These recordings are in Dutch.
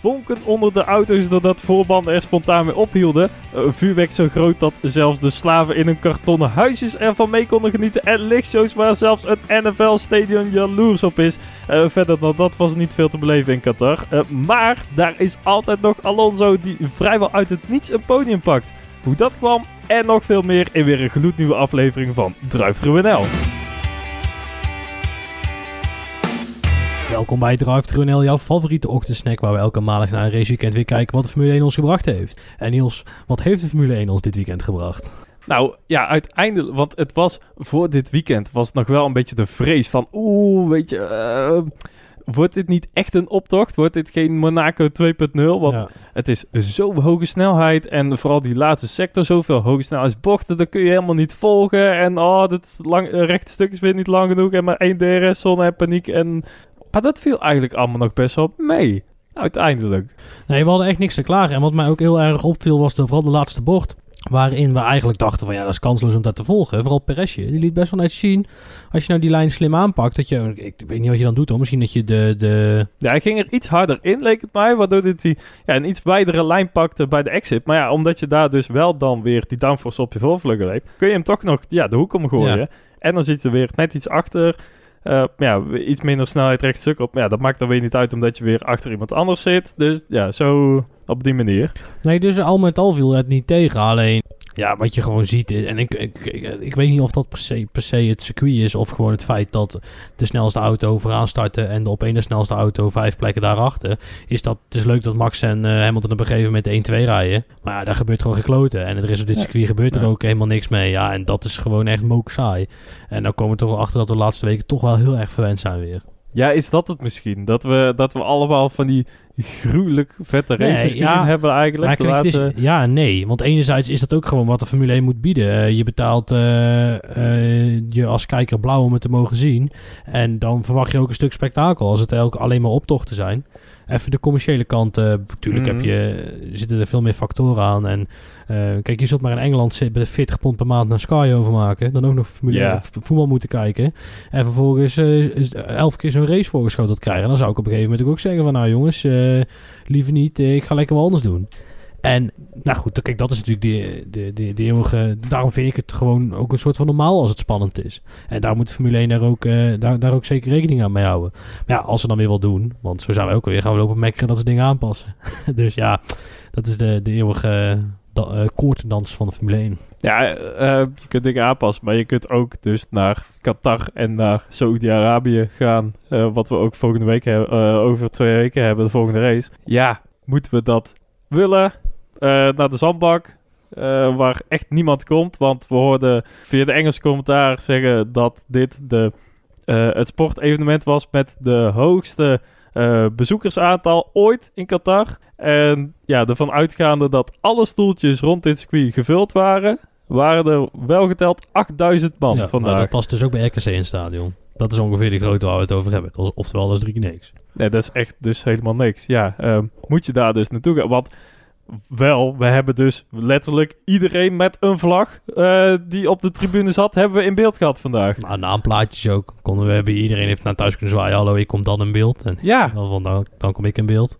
vonken onder de auto's doordat voorbanden er spontaan weer ophielden. Uh, vuurwerk zo groot dat zelfs de slaven in hun kartonnen huisjes ervan mee konden genieten. En lichtshows waar zelfs het NFL-stadion jaloers op is. Uh, verder dan dat was niet veel te beleven in Qatar. Uh, maar daar is altijd nog Alonso die vrijwel uit het niets een podium pakt. Hoe dat kwam en nog veel meer in weer een gloednieuwe aflevering van Drive NL. Welkom bij Drive NL, jouw favoriete ochtendsnack waar we elke maandag naar een raceweekend weer kijken wat de Formule 1 ons gebracht heeft. En Niels, wat heeft de Formule 1 ons dit weekend gebracht? Nou ja, uiteindelijk, want het was voor dit weekend was het nog wel een beetje de vrees van oeh, weet je, uh, wordt dit niet echt een optocht? Wordt dit geen Monaco 2.0? Want het is zo hoge snelheid en vooral die laatste sector, zoveel hoge snelheidsbochten, dat kun je helemaal niet volgen. En oh, dat lang, rechte stuk is weer niet lang genoeg en maar één DRS, zon en paniek. En, maar dat viel eigenlijk allemaal nog best wel mee. Uiteindelijk. Nee, we hadden echt niks te klagen. En wat mij ook heel erg opviel was de, vooral de laatste bocht. Waarin we eigenlijk dachten van ja, dat is kansloos om dat te volgen. Vooral Peresje. Die liet best wel net zien. Als je nou die lijn slim aanpakt. Dat je, ik weet niet wat je dan doet hoor. Misschien dat je de, de... Ja, hij ging er iets harder in, leek het mij. Waardoor dit hij ja, een iets wijdere lijn pakte bij de exit. Maar ja, omdat je daar dus wel dan weer die downforce op je voorvleugel hebt. Kun je hem toch nog ja, de hoek omgooien. En dan zit je weer net iets achter. Uh, ja, iets minder snelheid rechtstuk op. Ja, dat maakt dan weer niet uit omdat je weer achter iemand anders zit. Dus ja, zo op die manier. Nee, dus al met al viel het niet tegen. Alleen, ja, wat je gewoon ziet. En ik, ik, ik, weet niet of dat per se, per se het circuit is. Of gewoon het feit dat de snelste auto vooraan starten. En de op een de snelste auto vijf plekken daarachter. Is dat het is leuk dat Max en uh, Hamilton op een gegeven moment 1-2 rijden. Maar ja, daar gebeurt gewoon gekloten. En er is op dit circuit gebeurt er ook helemaal niks mee. Ja, en dat is gewoon echt mook saai. En dan komen we toch achter dat we de laatste weken toch wel heel erg verwend zijn weer. Ja, is dat het misschien? Dat we, dat we allemaal van die gruwelijk vette races nee, ja, hebben eigenlijk. Laten... ja, nee. Want enerzijds is dat ook gewoon wat de Formule 1 moet bieden. Uh, je betaalt uh, uh, je als kijker blauw om het te mogen zien. En dan verwacht je ook een stuk spektakel als het ook alleen maar optochten zijn. Even de commerciële kant. natuurlijk heb mhm. je, zitten er veel meer factoren aan. En kijk, je zult maar in Engeland zitten 40 pond per maand naar Sky overmaken. Dan ook nog Formule voetbal moeten kijken. En vervolgens elf keer zo'n race voorgeschoteld krijgen. En dan zou ik op een gegeven moment ook zeggen van... Nou jongens, liever niet. Ik ga lekker wel anders doen. En nou goed, kijk, dat is natuurlijk de, de, de, eeuwige... Daarom vind ik het gewoon ook een soort van normaal als het spannend is. En daar moet Formule 1 daar ook, uh, daar, daar ook zeker rekening aan mee houden. Maar ja, als ze dan weer wat doen... Want zo zijn we ook alweer gaan we lopen mekkeren dat ze dingen aanpassen. dus ja, dat is de, de eeuwige uh, koortendans van de Formule 1. Ja, uh, je kunt dingen aanpassen, maar je kunt ook dus naar Qatar en naar Saoedi-Arabië gaan. Wat we ook volgende week hebben, over twee weken hebben, de volgende race. Ja, moeten we dat willen? Naar de zandbak, waar echt niemand komt. Want we hoorden via de Engelse commentaar zeggen dat dit de, het sportevenement was met de hoogste bezoekersaantal ooit in Qatar. En ja, ervan uitgaande dat alle stoeltjes rond dit circuit gevuld waren, waren er wel geteld 8000 man ja, vandaag. Maar dat past dus ook bij RKC in het stadion. Dat is ongeveer de grootte waar we het over hebben. Oftewel, dat is drie niks. Nee, dat is echt dus helemaal niks. Ja, uh, moet je daar dus naartoe gaan. Want wel, we hebben dus letterlijk iedereen met een vlag uh, die op de tribune zat, hebben we in beeld gehad vandaag. Nou, naamplaatjes ook. Konden we hebben, iedereen heeft naar thuis kunnen zwaaien. Hallo, ik kom dan in beeld. En ja. Dan, dan, dan kom ik in beeld.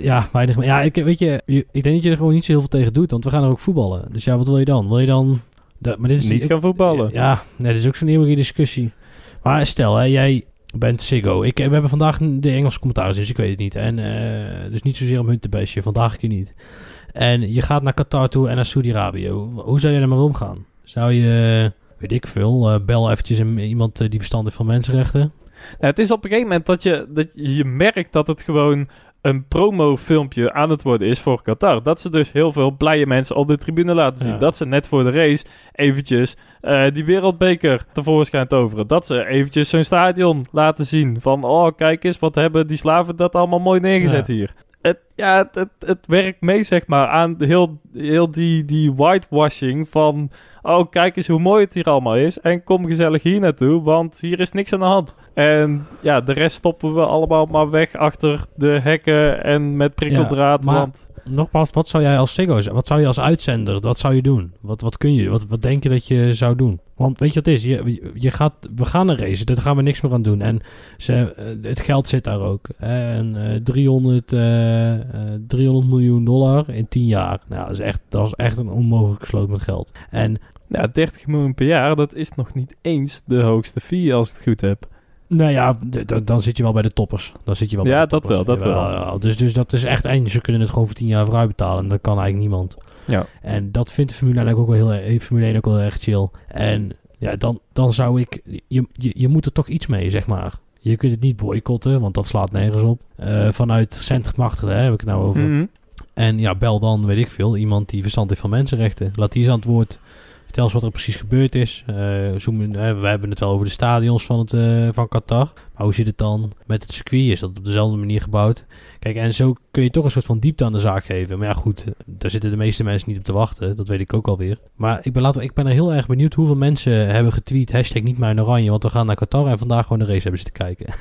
Ja, weinig. Ja, ik, weet je, ik denk dat je er gewoon niet zo heel veel tegen doet, want we gaan er ook voetballen. Dus ja, wat wil je dan? Wil je dan... maar dit is niet gaan voetballen. Ja, nee, dat is ook zo'n eeuwige discussie. Maar stel, hè, jij bent Siggo. Ik, we hebben vandaag de Engelse commentaar, dus ik weet het niet. En uh, dus niet zozeer om hun te bestje. Vandaag keer niet. En je gaat naar Qatar toe en naar Saudi-Arabië. Hoe zou je maar omgaan? Zou je, weet ik veel, uh, bel eventjes iemand uh, die verstand heeft van mensenrechten? Nou, het is op een gegeven moment dat je, dat je merkt dat het gewoon een promofilmpje aan het worden is voor Qatar. Dat ze dus heel veel blije mensen op de tribune laten zien. Dat ze net voor de race eventjes uh, die wereldbeker tevoorschijn toveren. Dat ze eventjes zo'n stadion laten zien. Van, oh, kijk eens, wat hebben die slaven dat allemaal mooi neergezet hier het, ja, het, het, werkt mee, zeg maar, aan heel, heel die, die whitewashing van... Oh, kijk eens hoe mooi het hier allemaal is. En kom gezellig hier naartoe, want hier is niks aan de hand. En ja, de rest stoppen we allemaal maar weg achter de hekken en met prikkeldraad. maar, want... nogmaals, wat zou jij als Ziggo, wat zou je als uitzender, wat zou je doen? Wat, wat kun je, wat, wat denk je dat je zou doen? Want weet je wat het is? Je, je gaat, we gaan een race, daar gaan we niks meer aan doen. En ze, eh, het geld zit daar ook. En eh 300, eh, eh, 300 miljoen dollar in 10 jaar. Nou, dat is echt, dat is echt een onmogelijke sloot met geld. En Ja, 30 miljoen per jaar, dat is nog niet eens de hoogste fee als ik het goed heb. Nou ja, dan zit je wel bij de toppers. Dan zit je wel bij Ja, dat wel, dat wel. Dus, dus dat is echt één. Ze kunnen het gewoon voor 10 jaar vooruit betalen. En dat kan eigenlijk niemand. Ja. En dat vindt de Formule 1 eigenlijk ook wel heel, erg- Formule 1 ook wel erg chill. En ja, dan, dan zou ik... Je, je, je moet er toch iets mee, zeg maar. Je kunt het niet boycotten, want dat slaat nergens op. Eh, vanuit centrumachtige, hè, heb ik het nou over. Mhm. En ja, bel dan, weet ik veel, iemand die verstand heeft van mensenrechten. Laat die eens aan het woord. Vertel eens wat er precies gebeurd is. Eh, we hebben het wel over de stadions van, het, eh, van Qatar. Maar hoe zit het dan met het circuit? Is dat op dezelfde manier gebouwd? Kijk, en zo kun je toch een soort van diepte aan de zaak geven. Maar ja, goed, daar zitten de meeste mensen niet op te wachten. Dat weet ik ook alweer. Maar ik ben, laten, we- ik ben er heel erg benieuwd hoeveel mensen hebben getweet. Hashtag niet mijn oranje, want we gaan naar Qatar en vandaag gewoon de race hebben zitten kijken.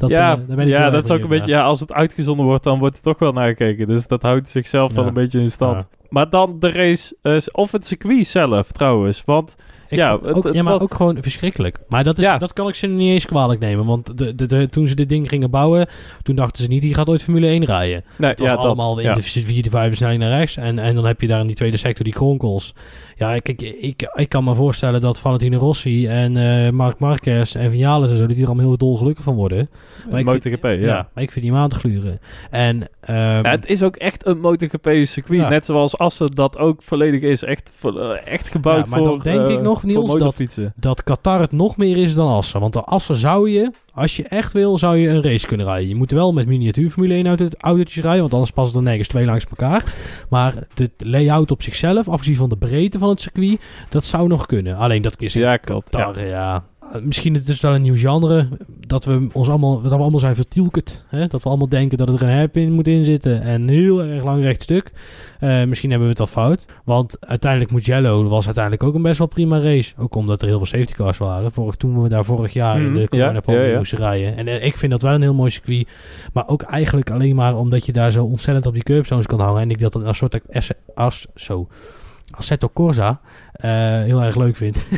dat, ja, eh, daar ben ik ja dat is ook een beetje, ja, als het uitgezonden wordt, dan wordt er toch wel naar gekeken. Dus dat houdt zichzelf wel een beetje in stand. Maar dan de race, eh, of het circuit zelf trouwens. Want Ik Ja, het- ook, het ja, maar ook gewoon verschrikkelijk. Maar dat, is, Ja. dat kan ik ze niet eens kwalijk nemen. Want de, de, de- toen ze dit ding gingen bouwen, toen dachten ze niet, die gaat ooit Formule 1 rijden. nee, Het was ja, dat, allemaal in de vierde, vijfde versnelling naar rechts. En, en dan heb je daar in die tweede sector die kronkels. Ja, kijk, ik, ik kan me voorstellen dat Valentino Rossi en eh Marc Marquez en Viales en zo, dat die er allemaal heel dolgelukkig van worden. Maar ik MotoGP, ja. Ja. maar ik vind die hem aan te gluren. En, Ja, het is ook echt een MotoGP-circuit. Ja. Net zoals Assen dat ook volledig is. Echt, eh, echt gebouwd Ja, maar voor dan denk eh, ik nog, voor Niels, dat- dat Qatar het nog meer is dan Assen. Want de Assen zou je, als je echt wil, zou je een race kunnen rijden. Je moet wel met miniatuur Formule 1 auto, autootjes rijden, want anders passen er nergens twee langs elkaar. Maar de layout op zichzelf, afgezien van de breedte van het circuit, dat zou nog kunnen. Alleen dat is in Ja, klopt. Ja. Qatar, ja. Misschien het is wel een nieuw genre, dat we ons allemaal, dat we allemaal zijn vertielkerd. Hè? Dat we allemaal denken dat er een moet in zitten en een heel erg lang recht stuk. Eh, misschien hebben we het wel fout. Want uiteindelijk Mugello was uiteindelijk ook een best wel prima race. Ook omdat er heel veel safety cars waren. Vorig, toen we daar vorig jaar in Mhm, de ja, coronapandemie ja, ja. moesten rijden. En eh, ik vind dat wel een heel mooi circuit. Maar ook eigenlijk alleen maar omdat je daar zo ontzettend op die curbstones kan hangen. En ik dat een soort as, as, zo, Assetto Corsa eh, heel erg leuk vind.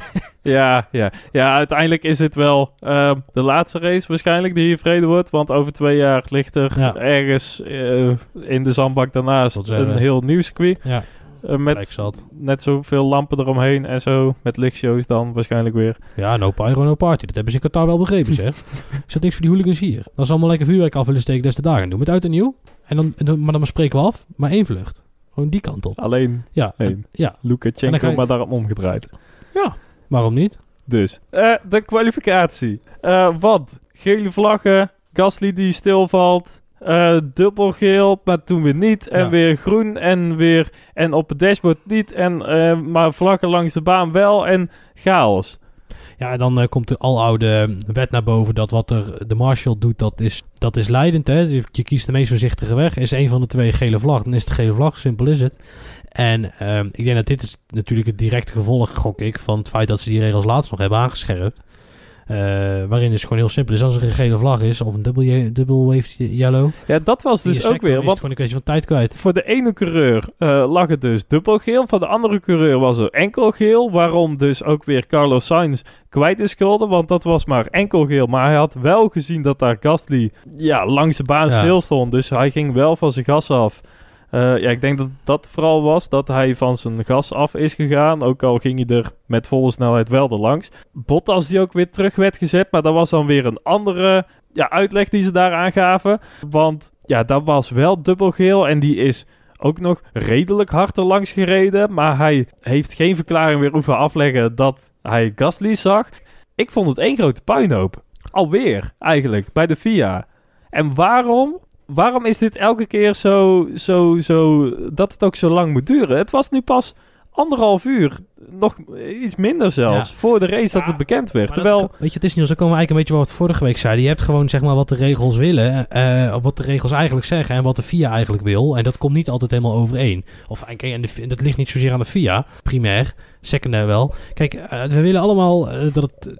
Ja, ja. ja, uiteindelijk is het wel eh, de laatste race waarschijnlijk die hier vrede wordt. Want over twee jaar ligt er Ja. ergens eh, in de zandbak daarnaast zeggen een we? heel nieuw circuit. ja, eh, met net zoveel lampen eromheen en zo. Met lichtshows dan waarschijnlijk weer. Ja, no pyro, no party. Dat hebben ze in Qatar wel begrepen, zeg. Is dat niks voor die hooligans hier? Dan is allemaal lekker vuurwerk af willen steken des te dagen doen. Met uit en nieuw. En dan, en dan- maar dan spreken we af. Maar één vlucht. Gewoon die kant op. Alleen Ja, en- ja, Lukashenko, je- maar daarom omgedraaid. ja. Waarom niet? Dus, eh, de kwalificatie. Eh want, gele vlaggen, Gasly die stilvalt, eh dubbel geel, maar toen weer niet. En Ja. weer groen en weer, en op het dashboard niet. En, maar vlaggen langs de baan wel en chaos. Ja, dan eh, komt de aloude wet naar boven dat wat er de marshal doet, dat is, dat is leidend. Hè? Je, je kiest de meest voorzichtige weg. Is een van de twee gele vlag, dan is het gele vlag. Simpel is het. En ehm, ik denk dat dit is natuurlijk het directe gevolg, gok ik, van het feit dat ze die regels laatst nog hebben aangescherpt. Eh, waarin het gewoon heel simpel is. Als er een gele vlag is, of een dubbel, dubbel wave yellow, Ja, dat was dus ook weer. Want gewoon een kwestie van tijd kwijt. voor de ene coureur eh, lag het dus dubbel geel. Voor de andere coureur was er enkel geel. Waarom dus ook weer Carlos Sainz kwijt is geworden. Want dat was maar enkel geel. Maar hij had wel gezien dat daar Gasly ja, langs de baan Ja. stil stond. Dus hij ging wel van zijn gas af. Eh, ja, ik denk dat dat vooral was dat hij van zijn gas af is gegaan. Ook al ging hij er met volle snelheid wel erlangs. Bottas die ook weer terug werd gezet. Maar dat was dan weer een andere ja, uitleg die ze daar aangaven. Want ja, dat was wel dubbelgeel. En die is ook nog redelijk hard er langs gereden. Maar hij heeft geen verklaring meer hoeven afleggen dat hij Gasly zag. Ik vond het één grote puinhoop. Alweer, eigenlijk, bij de FIA. En waarom? Waarom is dit elke keer zo, zo, zo, dat het ook zo lang moet duren? Het was nu pas anderhalf uur, nog iets minder zelfs, Ja. voor de race dat het bekend werd. Dat Terwijl, weet je, het is niet zo komen we eigenlijk een beetje wat we vorige week zeiden. Je hebt gewoon zeg maar wat de regels willen, eh, wat de regels eigenlijk zeggen en wat de FIA eigenlijk wil. En dat komt niet altijd helemaal overeen. Of eh, en de, dat ligt niet zozeer aan de FIA, primair, secundair wel. Kijk, we willen allemaal dat het...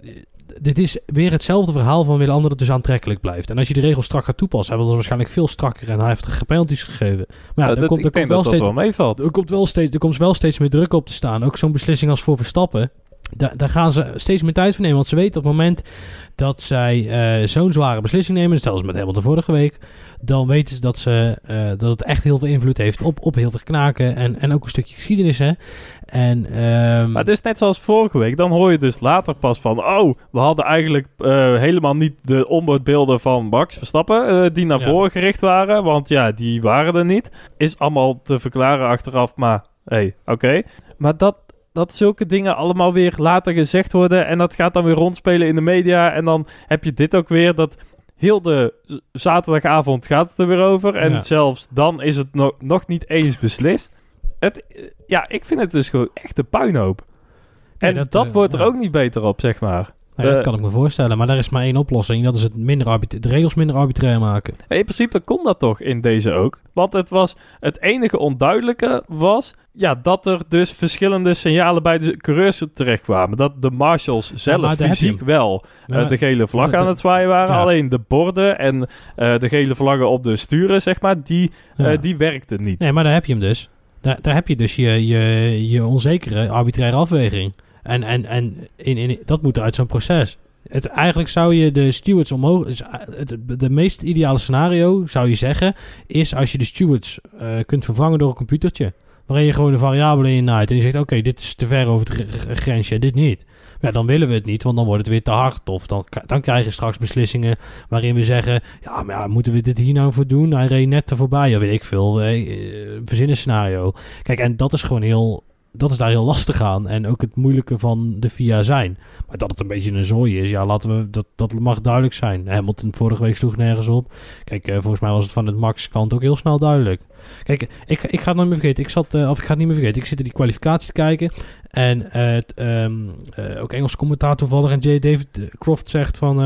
dit is weer hetzelfde verhaal van Willem dat het dus aantrekkelijk blijft. En als je de regels strak gaat toepassen, hij was waarschijnlijk veel strakker en hij heeft er penalties gegeven. Maar ja, Ja, er dat, komt, er komt wel steeds wel meevalt. er komt wel steeds, er komt wel steeds meer druk op te staan. Ook zo'n beslissing als voor Verstappen. Daar, daar gaan ze steeds meer tijd voor nemen. Want ze weten op het moment dat zij eh, zo'n zware beslissing nemen, zelfs met Hamilton vorige week, dan weten ze dat, ze, eh, dat het echt heel veel invloed heeft op, op heel veel knaken en, en ook een stukje geschiedenis. Hè. En, ehm, Maar het is net zoals vorige week. Dan hoor je dus later pas van... Oh, we hadden eigenlijk eh, helemaal niet de onboardbeelden van Max Verstappen... eh, die naar Ja. voren gericht waren. Want ja, die waren er niet. Is allemaal te verklaren achteraf. Maar, hé, hey, oké. Maar dat, dat zulke dingen allemaal weer later gezegd worden... en dat gaat dan weer rondspelen in de media... en dan heb je dit ook weer... dat heel de zaterdagavond gaat het er weer over... en Ja. zelfs dan is het no- nog niet eens beslist... Het, ja, ik vind het dus gewoon echt een puinhoop. Nee, En dat, dat, eh, wordt er ja. ook niet beter op, zeg maar. Nee, dat eh, kan ik me voorstellen. Maar daar is maar één oplossing. Dat is het minder de regels minder arbitrair maken. In principe kon dat toch in deze ook. Want het was het enige onduidelijke was ja, dat er dus verschillende signalen bij de coureurs terechtkwamen. Dat de marshals zelf fysiek wel eh, de gele vlag aan het zwaaien waren. ja. Alleen de borden en eh, de gele vlaggen op de sturen, zeg maar, die, die werkten niet. Nee, maar daar heb je hem dus. Daar, daar heb je dus je, je, je onzekere arbitraire afweging. En, en, en in, in, dat moet uit zo'n proces. Het, eigenlijk zou je de stewards omhoog... is, eh, Het, de meest ideale scenario, zou je zeggen... is als je de stewards eh, kunt vervangen door een computertje. Waarin je gewoon een variabele in naait. En die zegt, oké, dit is te ver over het gr- grensje, dit niet. Ja, dan willen we het niet, want dan wordt het weer te hard. Of dan, dan krijg je straks beslissingen waarin we zeggen... Ja, maar moeten we dit hier nou voor doen? Hij reed net er voorbij, ja, weet ik veel. Eh, eh, scenario. Kijk, en dat is gewoon heel... Dat is daar heel lastig aan. En ook het moeilijke van de VIA zijn. Maar dat het een beetje een zooi is, ja, laten we... Dat, dat mag duidelijk zijn. Hamilton vorige week sloeg nergens op. Kijk, eh, volgens mij was het van het Max-kant ook heel snel duidelijk. Kijk, ik, ik ga het nooit meer vergeten. Ik zat, eh, of ik ga het niet meer vergeten. Ik zit in die kwalificatie te kijken. En het, eh, ook Engels commentaar toevallig. En J. David Croft zegt van...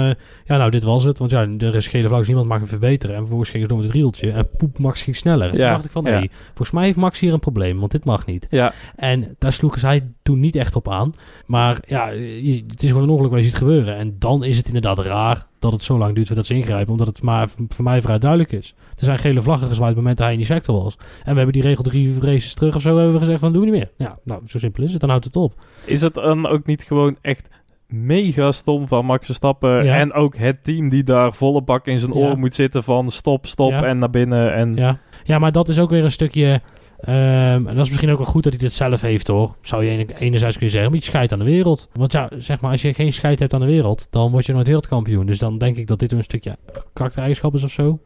ja, nou, dit was het. Want ja, er is gele vlag, dus niemand mag hem verbeteren. En vervolgens ging ze door met het rieltje. En poep, Max ging sneller. En toen Ja, dacht ik van, nee, ja. volgens mij heeft Max hier een probleem. Want dit mag niet. Ja, En daar sloegen zij toen niet echt op aan. Maar ja, je- het is gewoon een ongeluk waar je ziet gebeuren. En dan is het inderdaad raar dat het zo lang duurt voordat ze ingrijpen. Omdat het maar voor mij vrij duidelijk is. Er zijn gele vlaggen gezwaaid op het moment dat hij in die sector was. En we hebben die regel drie races terug of zo hebben we gezegd van doen we niet meer. Ja, nou, zo simpel is het. Dan houdt het op. is het dan ook niet gewoon echt mega stom van Max Verstappen Ja. en ook het team die daar volle bak in zijn Ja. oor moet zitten van stop, stop Ja. en naar binnen en Ja, ja maar dat is ook weer een stukje... ehm, en dat is misschien ook wel goed dat hij dit zelf heeft hoor. Zou je ene- enerzijds kunnen zeggen, maar je scheidt aan de wereld. Want ja, zeg maar, als je geen scheid hebt aan de wereld, dan word je nooit wereldkampioen. Dus dan denk ik dat dit een stukje karaktereigenschap is of zo.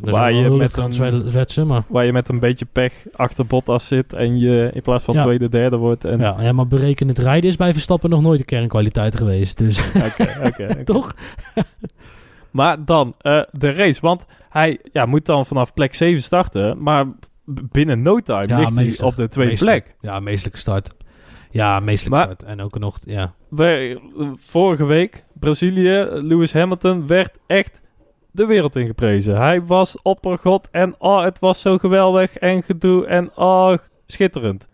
Dat Waar je met een- zwetsen, maar... waar je met een beetje pech achter Bottas zit en je in plaats van Ja. tweede, derde wordt. En... Ja, ja, maar berekenend rijden is bij Verstappen nog nooit een kernkwaliteit geweest. Dus Oké, oké, oké. toch? Maar dan eh, de race, want hij ja, moet dan vanaf plek 7 starten, maar binnen no time Ja, ligt hij op de tweede plek. Ja, meestelijke start. Ja, meestelijke start. En ook nog, ja. We, vorige week, Brazilië, Lewis Hamilton werd echt de wereld ingeprezen. Hij was oppergod en oh, het was zo geweldig en gedoe en oh, schitterend.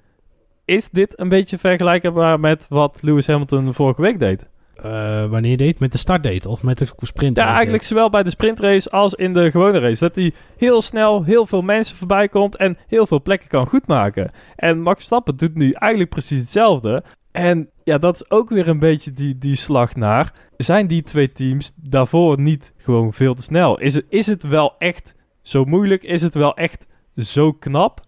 Is dit een beetje vergelijkbaar met wat Lewis Hamilton vorige week deed? Eh, wanneer deed? Met de startdate of met de sprint? Ja, eigenlijk zowel bij de sprintrace als in de gewone race. Dat hij heel snel heel veel mensen voorbij komt en heel veel plekken kan goedmaken. En Max Verstappen doet nu eigenlijk precies hetzelfde. En ja, dat is ook weer een beetje die, die slag naar. Zijn die twee teams daarvoor niet gewoon veel te snel? Is het, is het wel echt zo moeilijk? Is het wel echt zo knap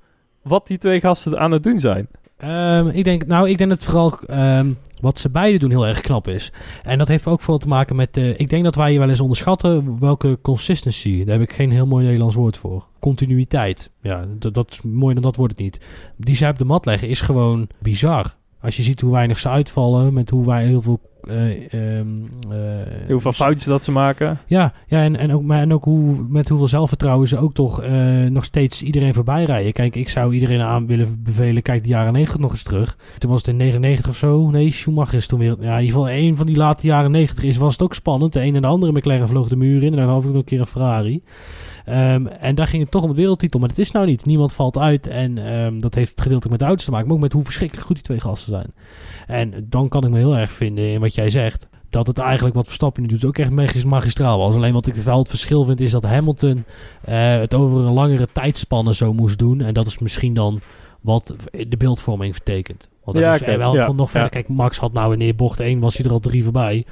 wat die twee gasten aan het doen zijn? Ehm, ik denk, nou, ik denk dat vooral ehm, wat ze beide doen heel erg knap is. En dat heeft ook veel te maken met, eh, ik denk dat wij je wel eens onderschatten welke consistency, daar heb ik geen heel mooi Nederlands woord voor. Continuïteit. Ja, dat, dat is mooi dan dat wordt het niet. Die zij op de mat leggen is gewoon bizar. Als je ziet hoe weinig ze uitvallen, met hoe wij heel veel... eh, ehm, eh, Heel veel foutjes dat ze maken. Ja, ja en, en ook, maar, en ook hoe, met hoeveel zelfvertrouwen ze ook toch eh, nog steeds iedereen voorbij rijden. Kijk, ik zou iedereen aan willen bevelen, kijk de jaren 90 nog eens terug. Toen was het in 99 of zo. Nee, Schumacher is toen weer... Ja, in ieder geval een van die late jaren 90 is, was het ook spannend. De een en de andere McLaren vloog de muur in en dan had ik nog een keer een Ferrari. Ehm, en daar ging het toch om de wereldtitel, maar dat is nou niet. Niemand valt uit en ehm, dat heeft gedeeltelijk met de auto's te maken, maar ook met hoe verschrikkelijk goed die twee gasten zijn. En dan kan ik me heel erg vinden in wat jij zegt, dat het eigenlijk wat Verstappen nu doet ook echt magis- magistraal was. Alleen wat ik wel het verschil vind is dat Hamilton eh, het over een langere tijdspanne zo moest doen. En dat is misschien dan wat de beeldvorming vertekent. Want Ja, er oké, wel ja, van nog verder. ja. Kijk, Max had nou in bocht 1 was hij er al drie voorbij.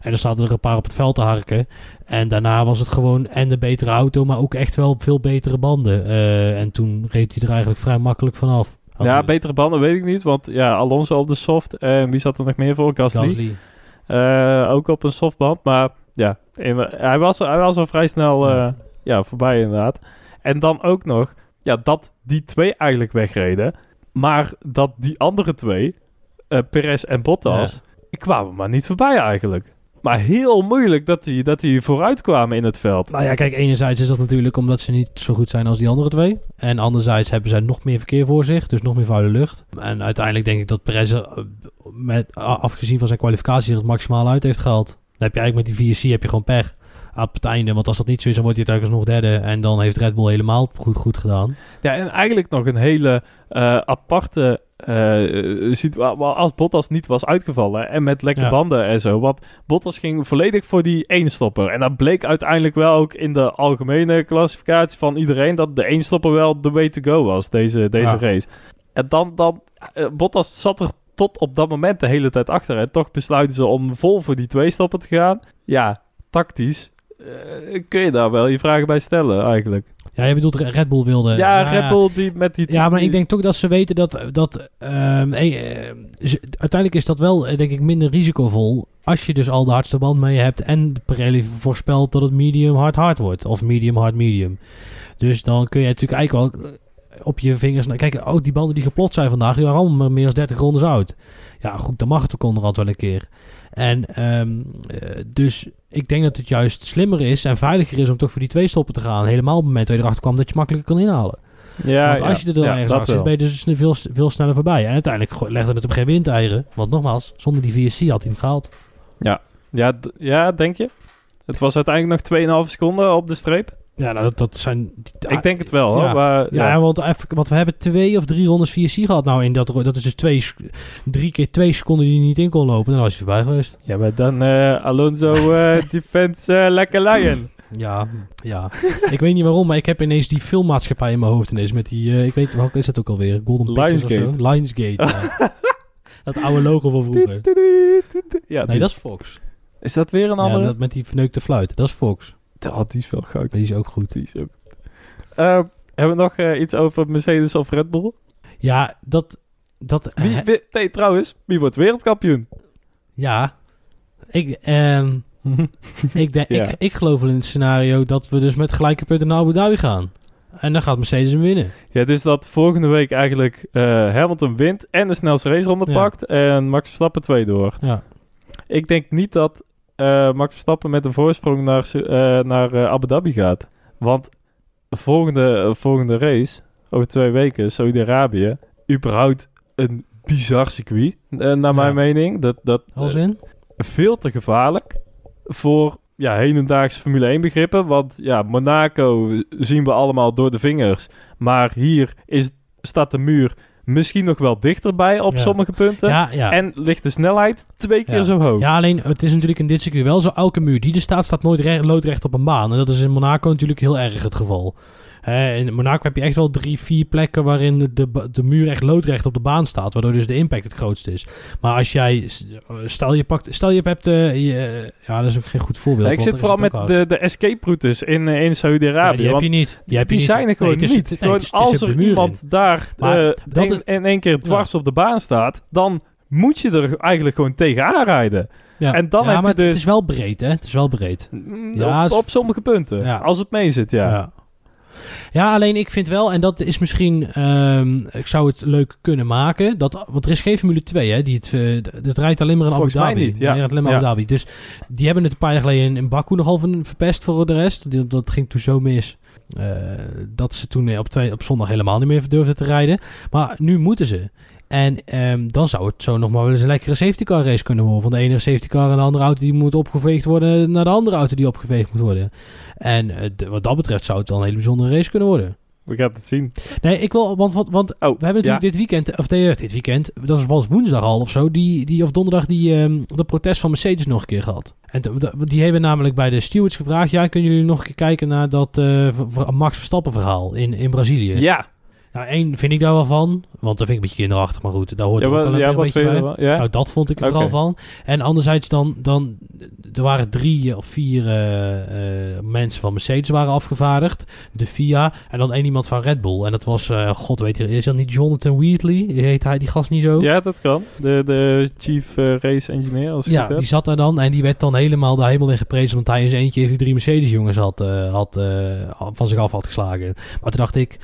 En dan zaten er een paar op het veld te harken. En daarna was het gewoon en de betere auto, maar ook echt wel veel betere banden. Eh, en toen reed hij er eigenlijk vrij makkelijk vanaf. Ja, betere banden weet ik niet. Want ja, Alonso op de soft. En wie zat er nog meer voor? Gasly. Gasly. Eh, ook op een softband. Maar ja, in- hij, was, hij was al vrij snel Ja. eh, ja, voorbij inderdaad. En dan ook nog ja, dat die twee eigenlijk wegreden. Maar dat die andere twee, eh Perez en Bottas, kwamen maar niet voorbij eigenlijk. Maar heel moeilijk dat die, dat die vooruit kwamen in het veld. Nou ja, kijk, enerzijds is dat natuurlijk omdat ze niet zo goed zijn als die andere twee. En anderzijds hebben zij nog meer verkeer voor zich, dus nog meer vuile lucht. En uiteindelijk denk ik dat Perez er, eh, met, afgezien van zijn kwalificatie er het maximaal uit heeft gehaald. Dan heb je eigenlijk met die VSC heb je gewoon pech aan het einde. Want als dat niet zo is, dan wordt hij uiteindelijk nog derde. En dan heeft Red Bull helemaal goed, goed gedaan. Ja, en eigenlijk nog een hele eh, aparte eh situatie. Als Bottas niet was uitgevallen en met lekke Ja. banden en zo. Want Bottas ging volledig voor die eenstopper. En dat bleek uiteindelijk wel ook in de algemene klassificatie van iedereen... dat de eenstopper wel de way to go was, deze, deze Ja. race. En dan, dan eh, Bottas zat er tot op dat moment de hele tijd achter. En toch besluiten ze om vol voor die twee-stopper te gaan. Ja, tactisch eh, kun je daar wel je vragen bij stellen eigenlijk. Ja, je bedoelt Re- Red Bull wilde... Ja, Red Bull die met die... Ja, maar ik denk toch dat ze weten dat... dat ehm, eh, ze- uiteindelijk is dat wel, eh, denk ik, minder risicovol... als je dus al de hardste band mee hebt... en Pirelli voorspelt dat het medium hard hard wordt. Of medium hard medium. Dus dan kun je natuurlijk eigenlijk wel op je vingers... Kijk, ook die banden die geplot zijn vandaag... die waren allemaal meer dan 30 rondes oud. Ja, goed, dan mag het ook onderhand wel een keer. En ehm, eh, dus ik denk dat het juist slimmer is en veiliger is om toch voor die twee stoppen te gaan. Helemaal op het moment dat je erachter kwam dat je makkelijker kan inhalen. Ja, Want ja, als je er dan ja, ergens achter zit, ben je dus veel, veel sneller voorbij. En uiteindelijk legde het op geen windeieren. Want nogmaals, zonder die VSC had hij hem gehaald. Ja, d- ja, denk je? Het was uiteindelijk nog 2,5 seconden op de streep. Ja, nou, dat, dat zijn... ik denk het wel, hoor. ja. Maar, Ja, ja. want, even, want we hebben twee of drie rondes VSC gehad. Nou, in dat, dat is dus twee, drie keer twee seconden die niet in kon lopen. Dan was hij voorbij geweest. Ja, maar dan eh, Alonso eh, defense eh, lekker lion. Ja, ja. ik weet niet waarom, maar ik heb ineens die filmmaatschappij in mijn hoofd ineens met die... ik weet, welke is dat ook alweer? Golden Pictures of Lionsgate. zo? Lionsgate, ja. dat oude logo van vroeger. Ja, Nee, dat is Fox. is dat weer een Ja, andere? dat met die verneukte fluit. Dat is Fox. Die is wel goud. Die is ook goed. Die is ook... Eh, hebben we nog eh, iets over Mercedes of Red Bull? Ja, dat... dat Wie, hè, wie- nee, trouwens, wie wordt wereldkampioen? ja. Ik, ehm, ik, denk, Ja. ik, ik geloof wel in het scenario dat we dus met gelijke punten naar Abu Dhabi gaan. En dan gaat Mercedes hem winnen. Ja, dus dat volgende week eigenlijk eh, Hamilton wint en de snelste raceronde Ja. pakt en Max Verstappen tweede wordt. Ja. Ik denk niet dat eh, Max Verstappen met een voorsprong naar, eh, naar eh, Abu Dhabi gaat. Want volgende, volgende race, over twee weken, Saudi-Arabië, überhaupt een bizar circuit, naar Ja. mijn mening. Dat, dat Als in? veel te gevaarlijk voor ja, hedendaagse Formule 1 begrippen. Want ja, Monaco zien we allemaal door de vingers. Maar hier is, staat de muur misschien nog wel dichterbij op Ja. sommige punten. Ja, ja. En ligt de snelheid twee keer zo hoog. Ja, alleen het is natuurlijk in dit circuit wel zo. Elke muur die er staat, staat nooit re- loodrecht op een baan. En dat is in Monaco natuurlijk heel erg het geval. Hè, in Monaco heb je echt wel drie, vier plekken waarin de, de, de muur echt loodrecht op de baan staat. Waardoor dus de impact het grootste is. Maar als jij, stel je pakt, stel je hebt, eh, je- ja dat is ook geen goed voorbeeld. Ja, ik zit vooral met hard. de, de escape routes in, eh, in Ja, Saudi-Arabië. die heb je niet. Die, heb je die niet. zijn er gewoon Nee, niet. nee, Gewoon als er iemand daar Maar eh, dat in, in één keer dwars op de baan staat, dan moet je er eigenlijk gewoon tegenaan rijden. Ja. en dan ja, heb je maar het- dus- het is wel breed, hè? Het is wel breed. Mm, Ja, op, op sommige punten. Ja. Als het mee zit, ja. Ja. Alleen ik vind wel, en dat is misschien, ehm, ik zou het leuk kunnen maken, dat, want er is geen Formule 2, hè, die het, eh, het rijdt alleen maar in Abu Volgens Dhabi. niet, ja. Alleen maar Ja. Abu Dhabi. Dus die hebben het een paar jaar geleden in, in Baku nogal van verpest voor de rest. Dat ging toen zo mis. eh, dat ze toen eh, op, twee, op zondag helemaal niet meer durfden te rijden. Maar nu moeten ze. En ehm, dan zou het zo nog maar wel eens een lekkere safety car race kunnen worden. Van de ene safety car en de andere auto die moet opgeveegd worden naar de andere auto die opgeveegd moet worden. En eh, wat dat betreft zou het wel een hele bijzondere race kunnen worden. we gaan het zien. Nee, ik wil, want, want, want Oh, we hebben natuurlijk dit weekend, of nee, dit weekend, dat was woensdag al of zo, die, die of donderdag die ehm, de protest van Mercedes nog een keer gehad. En die hebben namelijk bij de stewards gevraagd, ja, kunnen jullie nog een keer kijken naar dat eh, Max Verstappen verhaal in, in Brazilië? Ja, Nou, één vind ik daar wel van, want dat vind ik een beetje kinderachtig, maar goed, daar hoort ja, er ook wel ja, een beetje bij. Ja? Nou, dat vond ik er Oké. vooral van. En anderzijds dan, dan er waren drie of vier eh, eh, mensen van Mercedes waren afgevaardigd. De FIA en dan één iemand van Red Bull. En dat was, eh, god weet je, is dat niet Jonathan Wheatley? Heet hij die gast niet zo? ja, dat kan. De, de chief race engineer, als Ja, die zat daar dan en die werd dan helemaal daar helemaal in geprezen, want hij zijn eentje even drie Mercedes jongens had, had van zich af had geslagen. Maar toen dacht ik,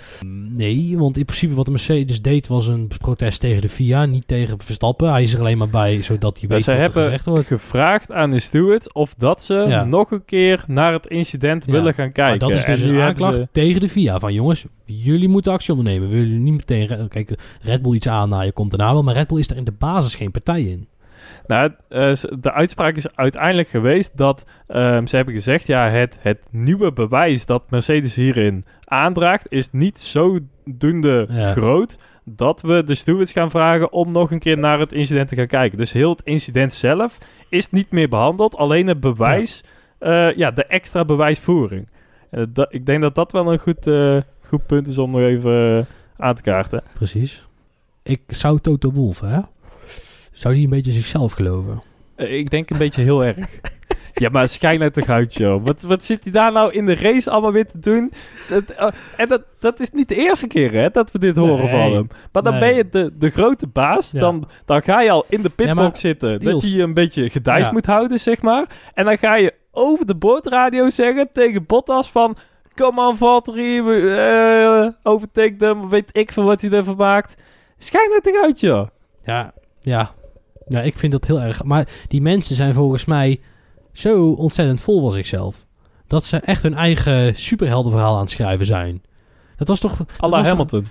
nee, want in principe wat de Mercedes deed was een protest tegen de FIA, niet tegen Verstappen. Hij is er alleen maar bij, zodat hij weet ze wat er hebben gezegd wordt. gevraagd aan de stewards of dat ze Ja. nog een keer naar het incident Ja. willen gaan kijken. Maar dat is dus En een aanklacht tegen de FIA. Van jongens, jullie moeten actie ondernemen. We willen niet meteen... Kijk, Red Bull iets aannaaien komt daarna wel. Maar Red Bull is er in de basis geen partij in. Nou, eh, de uitspraak is uiteindelijk geweest dat ehm, ze hebben gezegd: ja, het, het nieuwe bewijs dat Mercedes hierin aandraagt, is niet zodoende Ja. groot dat we de stewards gaan vragen om nog een keer naar het incident te gaan kijken. Dus heel het incident zelf is niet meer behandeld, alleen het bewijs, ja, ja de extra bewijsvoering. En dat, ik denk dat dat wel een goed, eh, goed punt is om nog even eh, aan te kaarten. Precies. Ik zou Toto Wolff, hè? Zou die een beetje zichzelf geloven? Eh, Ik denk een beetje heel erg. Ja, maar schijn nou toch uit, joh. Wat, wat zit hij daar nou in de race allemaal weer te doen? Eh, En dat, dat is niet de eerste keer, hè, dat we dit horen Nee. van hem. Maar dan Nee. ben je de, de grote baas. Ja. Dan, dan ga je al in de pitbox Ja, zitten. Dat je je een beetje gedijst Ja. moet houden, zeg maar. En dan ga je over de boordradio zeggen tegen Bottas van... Come on, Valtteri, eh, overtake them. Weet ik van wat hij ervan maakt. Schijn nou toch uit, joh. Ja, ja. Ja, ik vind dat heel erg. Maar die mensen zijn volgens mij zo ontzettend vol van zichzelf. Dat ze echt hun eigen superheldenverhaal aan het schrijven zijn. Dat was toch... Alla toch- Hamilton.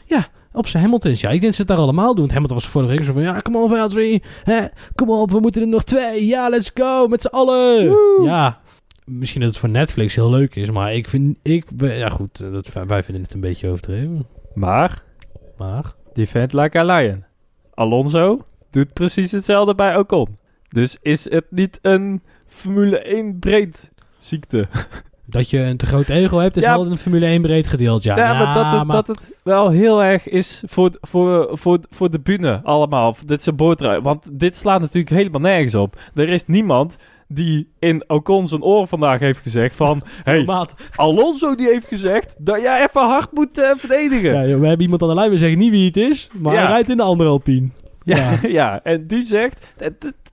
Op zijn Hamiltons, ja. Ik denk dat ze het daar allemaal doen. Want Hamilton was vorige week zo van... Ja, come on, Valtteri. Hè, Kom op, we moeten er nog twee. Ja, let's go. Met z'n allen. Ja. Misschien dat het voor Netflix heel leuk is. Maar ik vind... Ik, ja, goed. Dat, wij vinden het een beetje overdreven. Maar... Maar... Defend like a lion. Alonso doet precies hetzelfde bij Ocon. Dus is het niet een Formule 1 breed ziekte? Dat je een te groot ego hebt, is Ja. wel een Formule 1 breed gedeeld. Ja, Ja, maar, dat het, maar- dat het wel heel erg is voor, voor, voor, voor de bühne allemaal. Dit zijn boordrui. Want dit slaat natuurlijk helemaal nergens op. Er is niemand die in Ocon zijn oor vandaag heeft gezegd van... hey, Maat. Alonso die heeft gezegd dat jij even hard moet eh, verdedigen. Ja, joh, we hebben iemand aan de lijn, we zeggen niet wie het is, maar Ja. hij rijdt in de andere Alpine. Ja, Ja. ja. en die zegt, "Eh,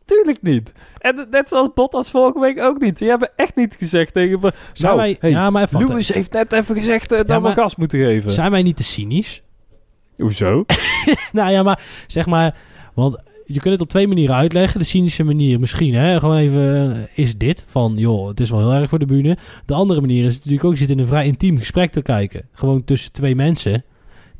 tuurlijk niet. En net zoals Bottas vorige week ook niet. Die hebben echt niet gezegd tegen me, Zijn nou, wij, hey, ja, maar even. Lewis heeft net even gezegd eh, dat we gas moeten geven. Zijn wij niet te cynisch? Hoezo? nou ja, maar zeg maar, want je kunt het op twee manieren uitleggen. De cynische manier misschien, hè, gewoon even, eh, is dit van, joh, het is wel heel erg voor de bühne. De andere manier is natuurlijk ook, je zit in een vrij intiem gesprek te kijken. Gewoon tussen twee mensen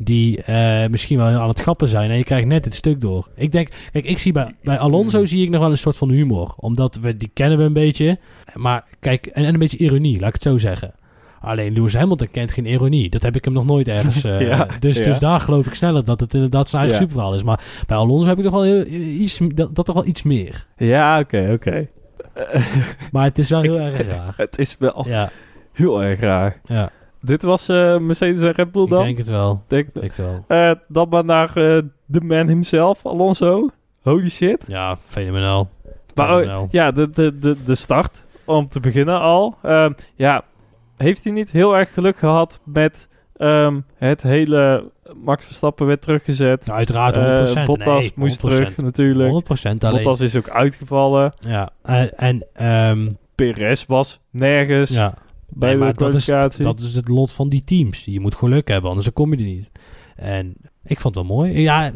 die eh, misschien wel aan het grappen zijn en je krijgt net het stuk door. Ik denk, kijk, ik zie bij, bij Alonso zie ik nog wel een soort van humor. Omdat we, die kennen we een beetje. Maar kijk, en, en een beetje ironie, laat ik het zo zeggen. Alleen Lewis Hamilton kent geen ironie. Dat heb ik hem nog nooit ergens. eh, Ja, dus, ja. dus daar geloof ik sneller dat het inderdaad zijn eigen Ja. superverhaal is. Maar bij Alonso heb ik toch wel heel, iets, dat, dat toch wel iets meer. Ja, oké, oké. Maar het is wel heel erg raar. het is wel heel erg raar. ja Dit was eh, Mercedes en Red Bull ik dan? denk het wel. Denk, Ik denk het wel. eh, dan maar naar eh, de man himself, Alonso. Holy shit. Ja, fenomenaal. Maar oh, Fenomenaal. ja, de, de, de, de start, om te beginnen al. Ehm, ja, heeft hij niet heel erg geluk gehad met ehm, het hele... Max Verstappen werd teruggezet. Nou, uiteraard 100%. Eh, Bottas nee, 100%. moest terug natuurlijk. 100% alleen. Bottas is ook uitgevallen. Ja, en... en ehm, Perez was nergens ja. Bij Nee, de maar dat is, kwalificatie. dat is het lot van die teams. Je moet geluk hebben, anders dan kom je er niet. En ik vond het wel mooi. Ja,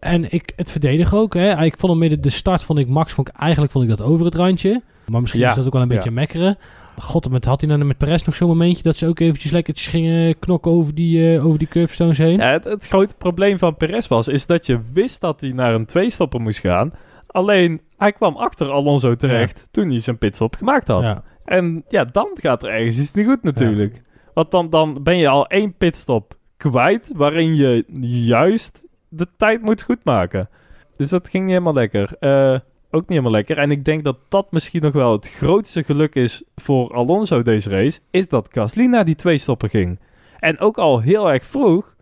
en ik het verdedig ook. Hè. Ik vond hem midden de start vond ik Max vond ik eigenlijk vond ik dat over het randje. Maar misschien Ja, is dat ook wel een ja. beetje mekkeren. God, met, had hij nou met Perez nog zo'n momentje dat ze ook eventjes lekkertjes gingen knokken over die, eh over die curbstones heen? Ja, het, het grote probleem van Perez was, is dat je wist dat hij naar een tweestopper moest gaan. Alleen, hij kwam achter Alonso terecht toen hij zijn pitstop gemaakt had. En ja, dan gaat er ergens iets niet goed natuurlijk. Want dan, dan ben je al één pitstop kwijt waarin je juist de tijd moet goedmaken. Dus dat ging niet helemaal lekker. Eh, ook niet helemaal lekker. En ik denk dat dat misschien nog wel het grootste geluk is voor Alonso deze race. Is dat Gasly naar die twee stoppen ging. En ook al heel erg vroeg.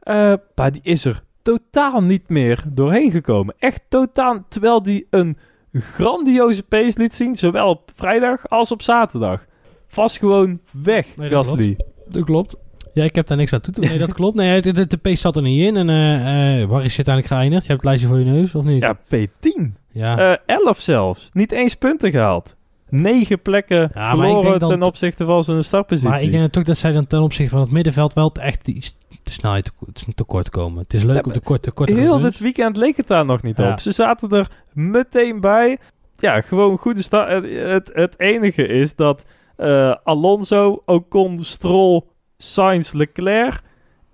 eh, maar die is er totaal niet meer doorheen gekomen. Echt totaal. Terwijl die een grandioze pace liet zien. Zowel op vrijdag als op zaterdag. Vast gewoon weg, Nee, dat Gasly. Dat klopt. Ja, ik heb daar niks aan toe te Nee, dat klopt. Nee, de, de, de pace zat er niet in. En eh, eh, waar is je uiteindelijk geëindigd? Je hebt het lijstje voor je neus, of niet? Ja, P10. Ja. Eh 11 zelfs. Niet eens punten gehaald. Negen plekken maar ik verloren ten opzichte van zijn startpositie. maar ik denk natuurlijk dat zij dan ten opzichte van het middenveld wel echt iets te snel te, te, tekort komen. Het is leuk Ja, om tekort te kort Heel dit weekend leek het daar nog niet Ja. op. Ze zaten er meteen bij. Ja, gewoon goede start. Het, het, enige is dat eh, Alonso, Ocon, Stroll, Sainz, Leclerc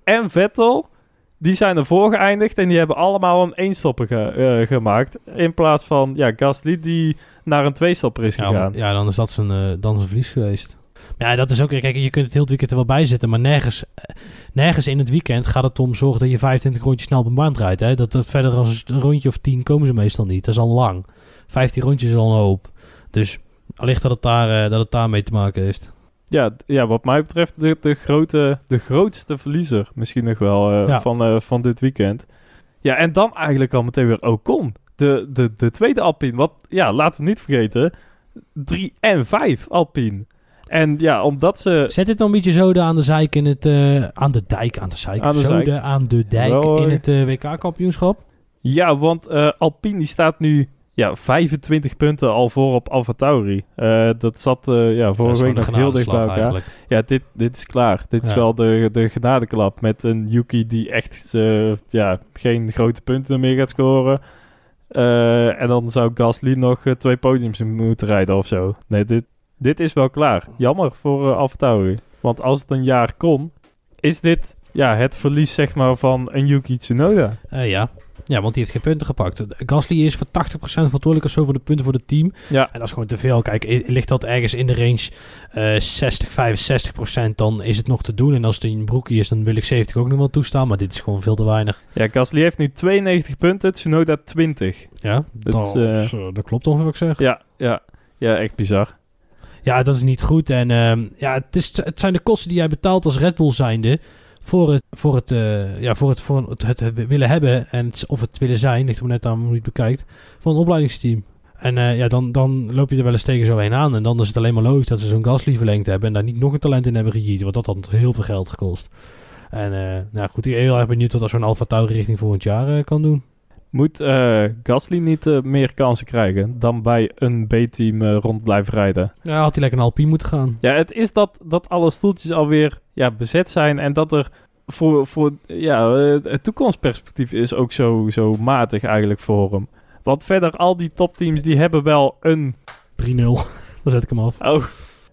en Vettel... die zijn ervoor geëindigd en die hebben allemaal een eenstopper ge- eh, gemaakt. In plaats van ja, Gasly die naar een tweestopper is gegaan. ja, dan is dat zijn, eh, dan zijn verlies geweest. Ja, dat is ook... Kijk, je kunt het heel het weekend er wel bij zitten, maar nergens, nergens in het weekend gaat het om zorgen dat je 25 rondjes snel op een baan rijdt. Hè? Dat, dat verder als een rondje of 10 komen ze meestal niet. Dat is al lang. 15 rondjes is al een hoop. Dus allicht dat het, daar, eh, dat het daarmee te maken heeft. Ja, ja, wat mij betreft de, de, grote, de grootste verliezer misschien nog wel eh, Ja. van, eh, van dit weekend. Ja, en dan eigenlijk al meteen weer Ocon. De, de, de tweede Alpine. Wat, ja, laten we niet vergeten. 3 en 5 Alpine. En ja, omdat ze... Zet dit dan een beetje zoden aan de zijk in het... eh, aan de dijk, aan de zijk. Aan de zoden zijk. aan de dijk in het eh, WK-kampioenschap. Ja, want eh, Alpine staat nu ja, 25 punten al voor op Alfa Tauri. Dat zat ja, vorige week nog heel dicht bij elkaar. eigenlijk. Ja, dit, dit is klaar. Dit is wel de, de genadeklap met een Yuki die echt eh, ja, geen grote punten meer gaat scoren. En dan zou Gasly nog twee podiums moeten rijden of zo. Nee, dit, dit is wel klaar. Jammer voor uh. Want als het een jaar kon, is dit ja, het verlies zeg maar, van een Yuki Tsunoda. Eh, ja. ja, want die heeft geen punten gepakt. Gasly is voor 80% verantwoordelijk of zo voor de punten voor het team. Ja, En dat is gewoon te veel. Kijk, ligt dat ergens in de range eh 60, 65%, dan is het nog te doen. En als het een broekie is, dan wil ik 70 ook nog wel toestaan. Maar dit is gewoon veel te weinig. ja, Gasly heeft nu 92 punten, Tsunoda 20. Ja, Dat dat, eh, dat klopt ongeveer wat ik zeg. Ja, ja, ja echt bizar. Ja, dat is niet goed. En ehm, ja, het, is, het zijn de kosten die jij betaalt als Red Bull zijnde voor het, voor het, eh, ja, voor het, voor het, willen hebben en of het willen zijn, ligt er net aan hoe je het bekijkt, voor een opleidingsteam. En eh, ja, dan, dan loop je er wel eens tegen zo heen aan. En dan is het alleen maar logisch dat ze zo'n Gasly verlengd hebben en daar niet nog een talent in hebben gegiet, want dat had heel veel geld gekost. En eh, nou goed, ik ben heel erg benieuwd wat zo'n Alfa Tauri richting volgend jaar kan doen. Moet eh, Gasly niet eh, meer kansen krijgen dan bij een B-team eh, rond blijven rijden? Ja, had hij lekker een Alpine moeten gaan. Ja, het is dat, dat alle stoeltjes alweer ja, bezet zijn en dat er voor, voor ja, het toekomstperspectief is ook zo, zo matig eigenlijk voor hem. Want verder, al die topteams die hebben wel een... 3-0, dan zet ik hem af. Oh,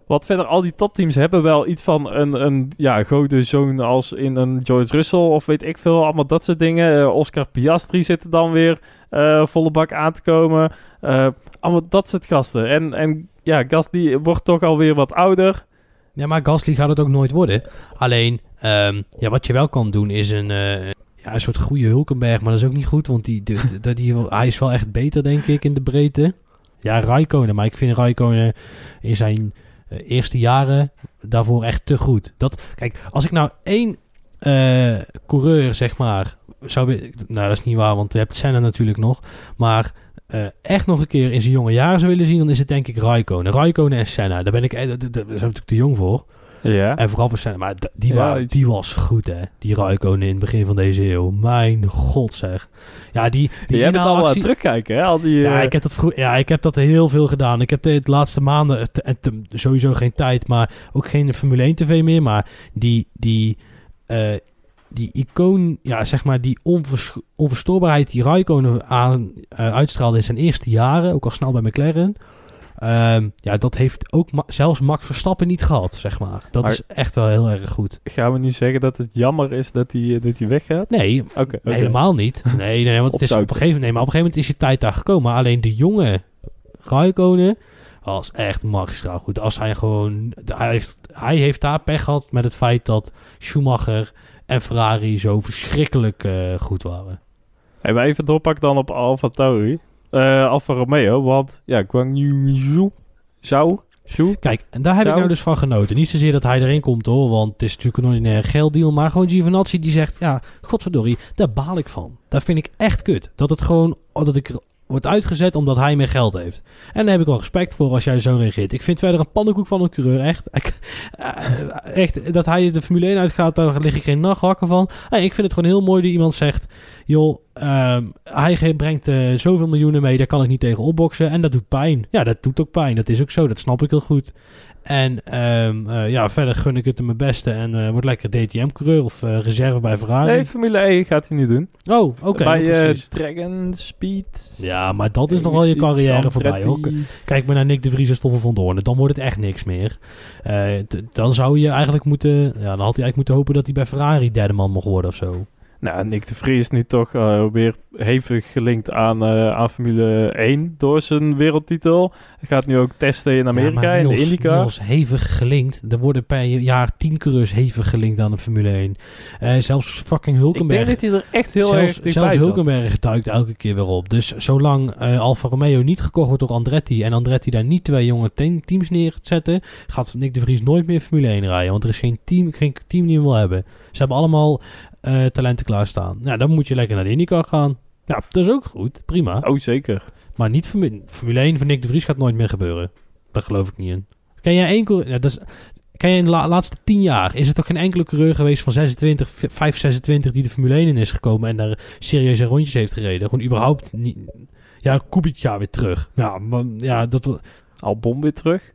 wat verder, al die topteams hebben wel iets van een, een ja, goede zoon als in een George Russell of weet ik veel. Allemaal dat soort dingen. Eh, Oscar Piastri zit er dan weer eh, volle bak aan te komen. Eh, allemaal dat soort gasten. En, en ja, Gasly wordt toch alweer wat ouder. Ja, maar Gasly gaat het ook nooit worden. Alleen, ehm, ja, wat je wel kan doen is een, ja, een soort goede Hulkenberg. Maar dat is ook niet goed, want die, de- de- die, hij is wel echt beter, denk ik, in de breedte. Ja, Raikkonen. Maar ik vind Raikkonen in zijn eh, eerste jaren daarvoor echt te goed. Dat, kijk, als ik nou één eh, coureur, zeg maar, zou... Nou, dat is niet waar, want je hebt Senna natuurlijk nog. Maar eh, echt nog een keer in zijn jonge jaren zou willen zien, dan is het denk ik Raikkonen. Raikkonen en Senna. Daar ben ik, daar zijn natuurlijk te jong voor. Ja. En vooral voor Senna. Maar die, Ja, wa- die was goed, hè. Die Raikkonen in het begin van deze eeuw. Mijn god, zeg. Ja, die, die Jij bent al aan het inhaalactie- terugkijken, hè? Al die, ja, eh, ik heb dat vroeg, ja, ik heb dat heel veel gedaan. Ik heb de, de laatste maanden het- sowieso geen tijd, maar ook geen Formule 1 TV meer. Maar die, die, eh, die icoon, ja, zeg maar, die onvers- onverstoorbaarheid die Raikkonen aan, eh, uitstraalde in zijn eerste jaren, ook al snel bij McLaren. Ehm, ja, dat heeft ook ma- zelfs Max Verstappen niet gehad, zeg maar. Dat Maar- is echt wel heel erg goed. Gaan we nu zeggen dat het jammer is dat hij dat hij weggaat? Nee, helemaal niet. Nee, nee, want het is op een gegeven moment, nee, maar op een gegeven moment is je tijd daar gekomen. Alleen de jonge Raikkonen was echt magistraal goed. Als hij gewoon, hij heeft, hij heeft daar pech gehad met het feit dat Schumacher en Ferrari zo verschrikkelijk eh, goed waren. Hey, maar even doorpakken dan op Alfa Tauri. Eh Alfa Romeo, want ja, Guang Yu Zhou, Zhou, Zhou. Kijk, en daar heb ik Zo. nou dus van genoten. Niet zozeer dat hij erin komt hoor, want het is natuurlijk een ordinaire gelddeal. Maar gewoon Giovinazzi die zegt, ja, godverdorie, daar baal ik van. Dat vind ik echt kut. Dat het gewoon, dat ik wordt uitgezet omdat hij meer geld heeft. En daar heb ik wel respect voor als jij zo reageert. Ik vind verder een pannenkoek van een coureur, echt. Eh, echt, dat hij de Formule 1 uitgaat, daar lig ik geen nachtwakker van. Hey, ik vind het gewoon heel mooi dat iemand zegt, joh, ehm, hij brengt eh, zoveel miljoenen mee, daar kan ik niet tegen opboksen. En dat doet pijn. Ja, dat doet ook pijn. Dat is ook zo, dat snap ik heel goed. En ehm, eh, ja, verder gun ik het hem mijn beste en eh wordt lekker DTM-coureur of reserve bij Ferrari. Nee, Formule 1 gaat hij nu doen. Oh, oké. Bij eh, precies. Dragon Speed. Ja, maar dat is nog wel je carrière voorbij. Ook. Kijk maar naar Nick de Vries en Stoffel van Doorn. Dan wordt het echt niks meer. Dan zou je eigenlijk moeten... Ja, dan had hij eigenlijk moeten hopen dat hij bij Ferrari derde man mocht worden of zo. Nou, Nick de Vries is nu toch eh, weer hevig gelinkt aan, eh, aan Formule 1 door zijn wereldtitel. Hij gaat nu ook testen in Amerika, Ja, in de IndyCar. Niels, hevig gelinkt. Er worden per jaar tien coureurs hevig gelinkt aan de Formule 1. Eh, zelfs fucking Ik Hulkenberg. denk dat hij er echt heel erg zelfs dichtbij zelfs. Hulkenberg duikt elke keer weer op. Dus zolang Alfa Romeo niet gekocht wordt door Andretti... en Andretti daar niet twee jonge te- teams neerzetten... gaat Nick de Vries nooit meer Formule 1 rijden. Want er is geen team, geen team die hem wil hebben. Ze hebben allemaal eh, talenten klaarstaan. Nou, dan moet je lekker naar de IndyCar gaan. Ja, dat is ook goed. Prima. Oh, zeker. Maar niet Formule, Formule 1 van Nick de Vries gaat nooit meer gebeuren. Daar geloof ik niet in. Ken jij één coureur... Ja, dat is, ken jij in de la- laatste 10 jaar... is er toch geen enkele coureur geweest van 26, 5, 26... die de Formule 1 in is gekomen... en daar serieuze rondjes heeft gereden? Gewoon überhaupt niet... Ja, Kubica weer terug. Ja, maar, ja, dat... Albon weer terug.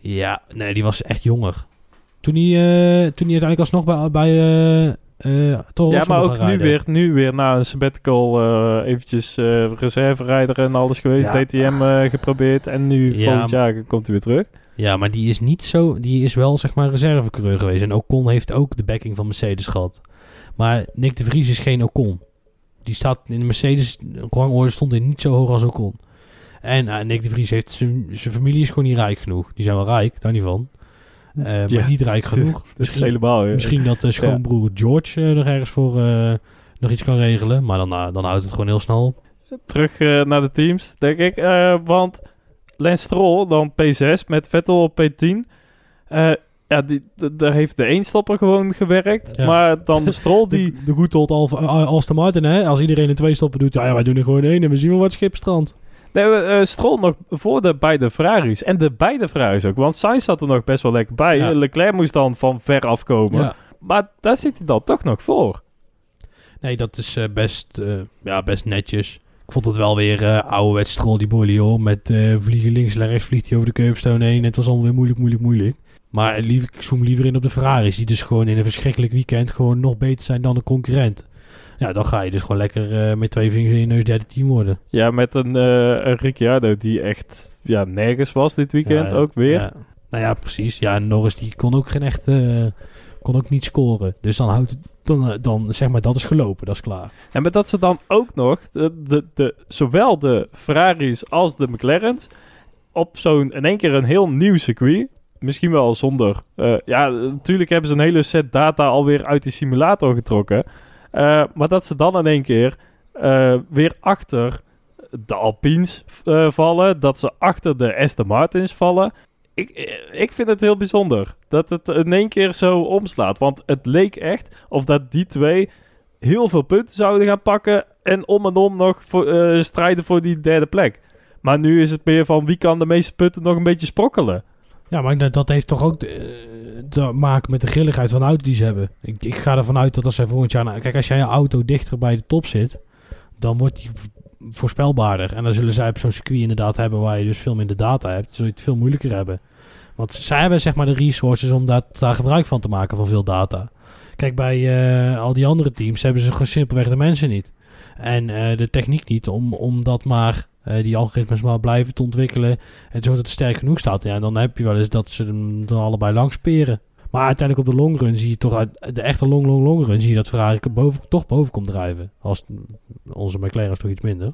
Ja, nee, die was echt jonger. Toen hij, eh, toen hij uiteindelijk alsnog bij... bij eh, eh, Toro ja, maar ook nu weer, nu weer na een sabbatical eh, eventjes eh reserverijder en alles geweest. Ja. DTM geprobeerd en nu Ja, volgend jaar komt hij weer terug. Ja, maar die is niet zo. Die is wel zeg maar reservecoureur geweest. En Ocon heeft ook de backing van Mercedes gehad. Maar Nick de Vries is geen Ocon. Die staat in de Mercedes rangorde stond hij niet zo hoog als Ocon. En Nick de Vries heeft zijn zijn familie is gewoon niet rijk genoeg. Die zijn wel rijk, daar niet van. Eh, maar Ja, niet rijk genoeg. Dat is Misschien, helemaal. ja. misschien dat de schoonbroer George eh, nog ergens voor eh, nog iets kan regelen. Maar dan, eh, dan houdt het gewoon heel snel op. Terug eh, naar de teams, denk ik. Eh, want Lance Stroll, dan P6 met Vettel op P10. Eh, ja, die, daar heeft de eenstopper gewoon gewerkt. Ja. Maar dan de Stroll die... De, de goed old Alfa- eh, Aston Martin, hè? Als iedereen een twee stoppen doet, ja, ja, wij doen er gewoon één en we zien wel wat schip strandt. Nee, eh, Stroll nog voor de beide Ferraris. En de beide Ferraris ook. Want Sainz zat er nog best wel lekker bij. Ja. Leclerc moest dan van ver afkomen. Ja. Maar daar zit hij dan toch nog voor. Nee, dat is eh, best, eh, ja, best netjes. Ik vond het wel weer eh ouderwets strol die bolie hoor. Met vliegen links en rechts vliegt hij over de Curbstone heen. Het was allemaal weer moeilijk, moeilijk, moeilijk. Maar liever, ik zoom liever in op de Ferraris. Die dus gewoon in een verschrikkelijk weekend gewoon nog beter zijn dan de concurrent. Ja, dan ga je dus gewoon lekker eh, met twee vingers in je neus derde team worden. Ja, met een, eh, een Ricciardo die echt ja, nergens was dit weekend Ja, ook weer. Ja. Nou ja, precies. Ja, en Norris die kon ook geen echt, eh, kon ook niet scoren. Dus dan houdt het, dan, dan zeg maar dat is gelopen, dat is klaar. En met dat ze dan ook nog, de, de, de, zowel de Ferraris als de McLaren's, op zo'n in één keer een heel nieuw circuit, misschien wel zonder, ja, natuurlijk hebben ze een hele set data alweer uit die simulator getrokken, Eh, maar dat ze dan in één keer eh, weer achter de Alpines eh, vallen, dat ze achter de Aston Martins vallen. Ik, ik vind het heel bijzonder dat het in één keer zo omslaat. Want het leek echt of dat die twee heel veel punten zouden gaan pakken. En om en om nog strijden voor die derde plek. Maar nu is het meer van wie kan de meeste punten nog een beetje sprokkelen. Ja, maar dat, heeft toch ook eh, te maken met de grilligheid van de auto die ze hebben. Ik, ik ga ervan uit dat als zij volgend jaar... kijk, als jij je auto dichter bij de top zit, dan wordt die voorspelbaarder. En dan zullen zij op zo'n circuit inderdaad hebben waar je dus veel minder data hebt. Zul je het veel moeilijker hebben. Want zij hebben zeg maar de resources om daar, daar gebruik van te maken van veel data. Kijk, bij eh, al die andere teams hebben ze gewoon simpelweg de mensen niet. En eh, de techniek niet om, om dat maar, eh, die algoritmes maar blijven te ontwikkelen. En zodat het sterk genoeg staat. Ja, dan heb je wel eens dat ze hem dan allebei langs peren. Maar uiteindelijk op de long run zie je toch uit de echte long, long, long run zie je dat Ferrari er boven, toch boven komt drijven. Als onze McLaren is toch iets minder.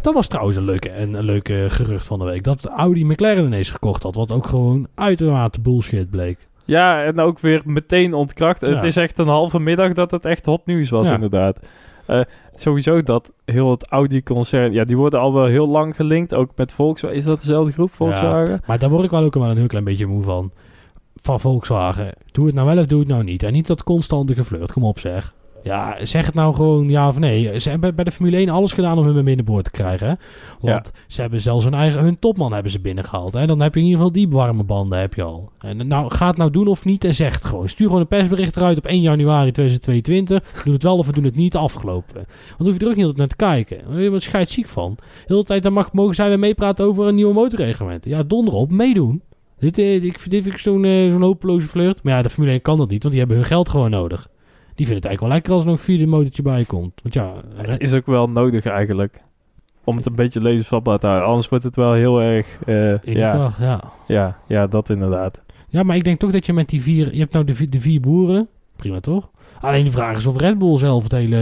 Dat was trouwens een leuke, en een leuke gerucht van de week. Dat Audi McLaren ineens gekocht had. Wat ook gewoon uitermate bullshit bleek. Ja, en ook weer meteen ontkracht. Ja. Het is echt een halve middag dat het echt hot nieuws was, Ja. inderdaad. Eh, sowieso dat heel het Audi-concern... Ja, die worden al wel heel lang gelinkt. Ook met Volkswagen. Is dat dezelfde groep, Volkswagen? Maar daar word ik wel ook wel een heel klein beetje moe van. Van Volkswagen. Doe het nou wel of doe het nou niet. En niet dat constante geflirt. Kom op zeg. Ja, zeg het nou gewoon ja of nee. Ze hebben bij de Formule 1 alles gedaan om hun binnenboord te krijgen. Hè? Want ze hebben zelfs hun eigen hun topman hebben ze binnengehaald. Hè? Dan heb je in ieder geval die warme banden heb je al. En nou, ga het nou doen of niet en zeg het gewoon. Stuur gewoon een persbericht eruit op 1 januari 2022. Doe het wel of we doen het niet afgelopen. Want dan hoef je er ook niet altijd naar te kijken. Daar word je wat scheidsziek van. De hele tijd dan mag, mogen zij weer meepraten over een nieuwe motorreglement. Ja, donder op, meedoen. Dit, eh, ik, dit vind ik zo'n eh, zo'n hopeloze flirt. Maar ja, de Formule 1 kan dat niet, want die hebben hun geld gewoon nodig. Die vinden het eigenlijk wel lekker als er nog een vierde motortje bij komt. Want ja, Het is ook wel nodig eigenlijk. Om het een beetje levensvatbaar te houden. Anders wordt het wel heel erg... in ja, ja. ja. ja, ja, dat inderdaad. ja, maar ik denk toch dat je met die vier... Je hebt nou de, vi- de vier boeren. Prima toch? Alleen de vraag is of Red Bull zelf het hele